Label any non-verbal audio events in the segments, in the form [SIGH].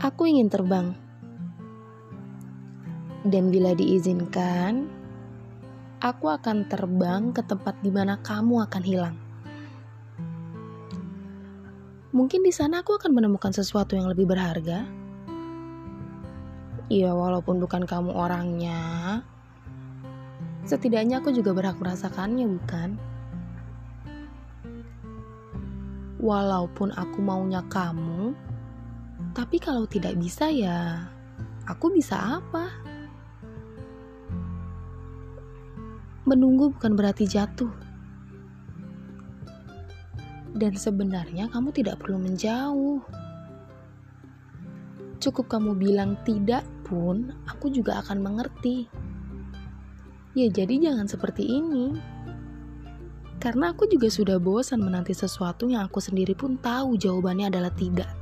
Aku ingin terbang. Dan bila diizinkan, aku akan terbang ke tempat di mana kamu akan hilang. Mungkin di sana aku akan menemukan sesuatu yang lebih berharga. Ya, walaupun bukan kamu orangnya, setidaknya aku juga berhak merasakannya, bukan? Walaupun aku maunya kamu, tapi kalau tidak bisa ya, aku bisa apa? Menunggu bukan berarti jatuh. Dan sebenarnya kamu tidak perlu menjauh. Cukup kamu bilang tidak pun, aku juga akan mengerti. Ya, jadi jangan seperti ini. Karena aku juga sudah bosan menanti sesuatu yang aku sendiri pun tahu jawabannya adalah tidak.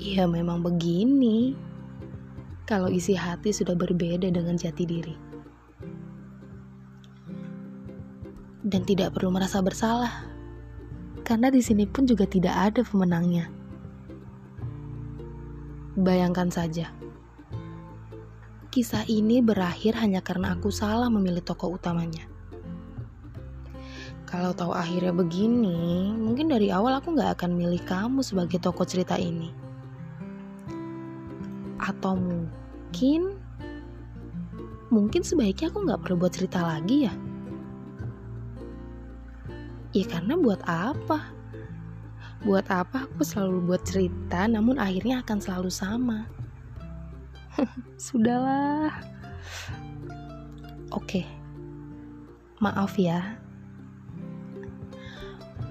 Ya memang begini. Kalau isi hati sudah berbeda dengan jati diri. Dan tidak perlu merasa bersalah. Karena di sini pun juga tidak ada pemenangnya. Bayangkan saja. Kisah ini berakhir hanya karena aku salah memilih tokoh utamanya. Kalau tahu akhirnya begini, mungkin dari awal aku gak akan milih kamu sebagai tokoh cerita ini. Atau mungkin, mungkin sebaiknya aku gak perlu buat cerita lagi ya. Ya karena buat apa? Buat apa aku selalu buat cerita namun akhirnya akan selalu sama. [LAUGHS] Sudahlah. Oke. Maaf ya.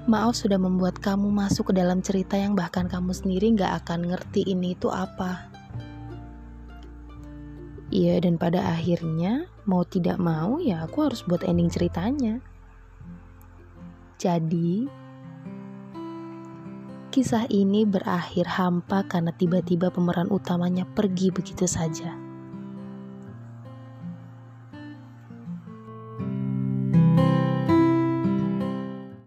Maaf sudah membuat kamu masuk ke dalam cerita yang bahkan kamu sendiri gak akan ngerti ini itu apa. Iya dan pada akhirnya mau tidak mau ya aku harus buat ending ceritanya. Jadi kisah ini berakhir hampa karena tiba-tiba pemeran utamanya pergi begitu saja.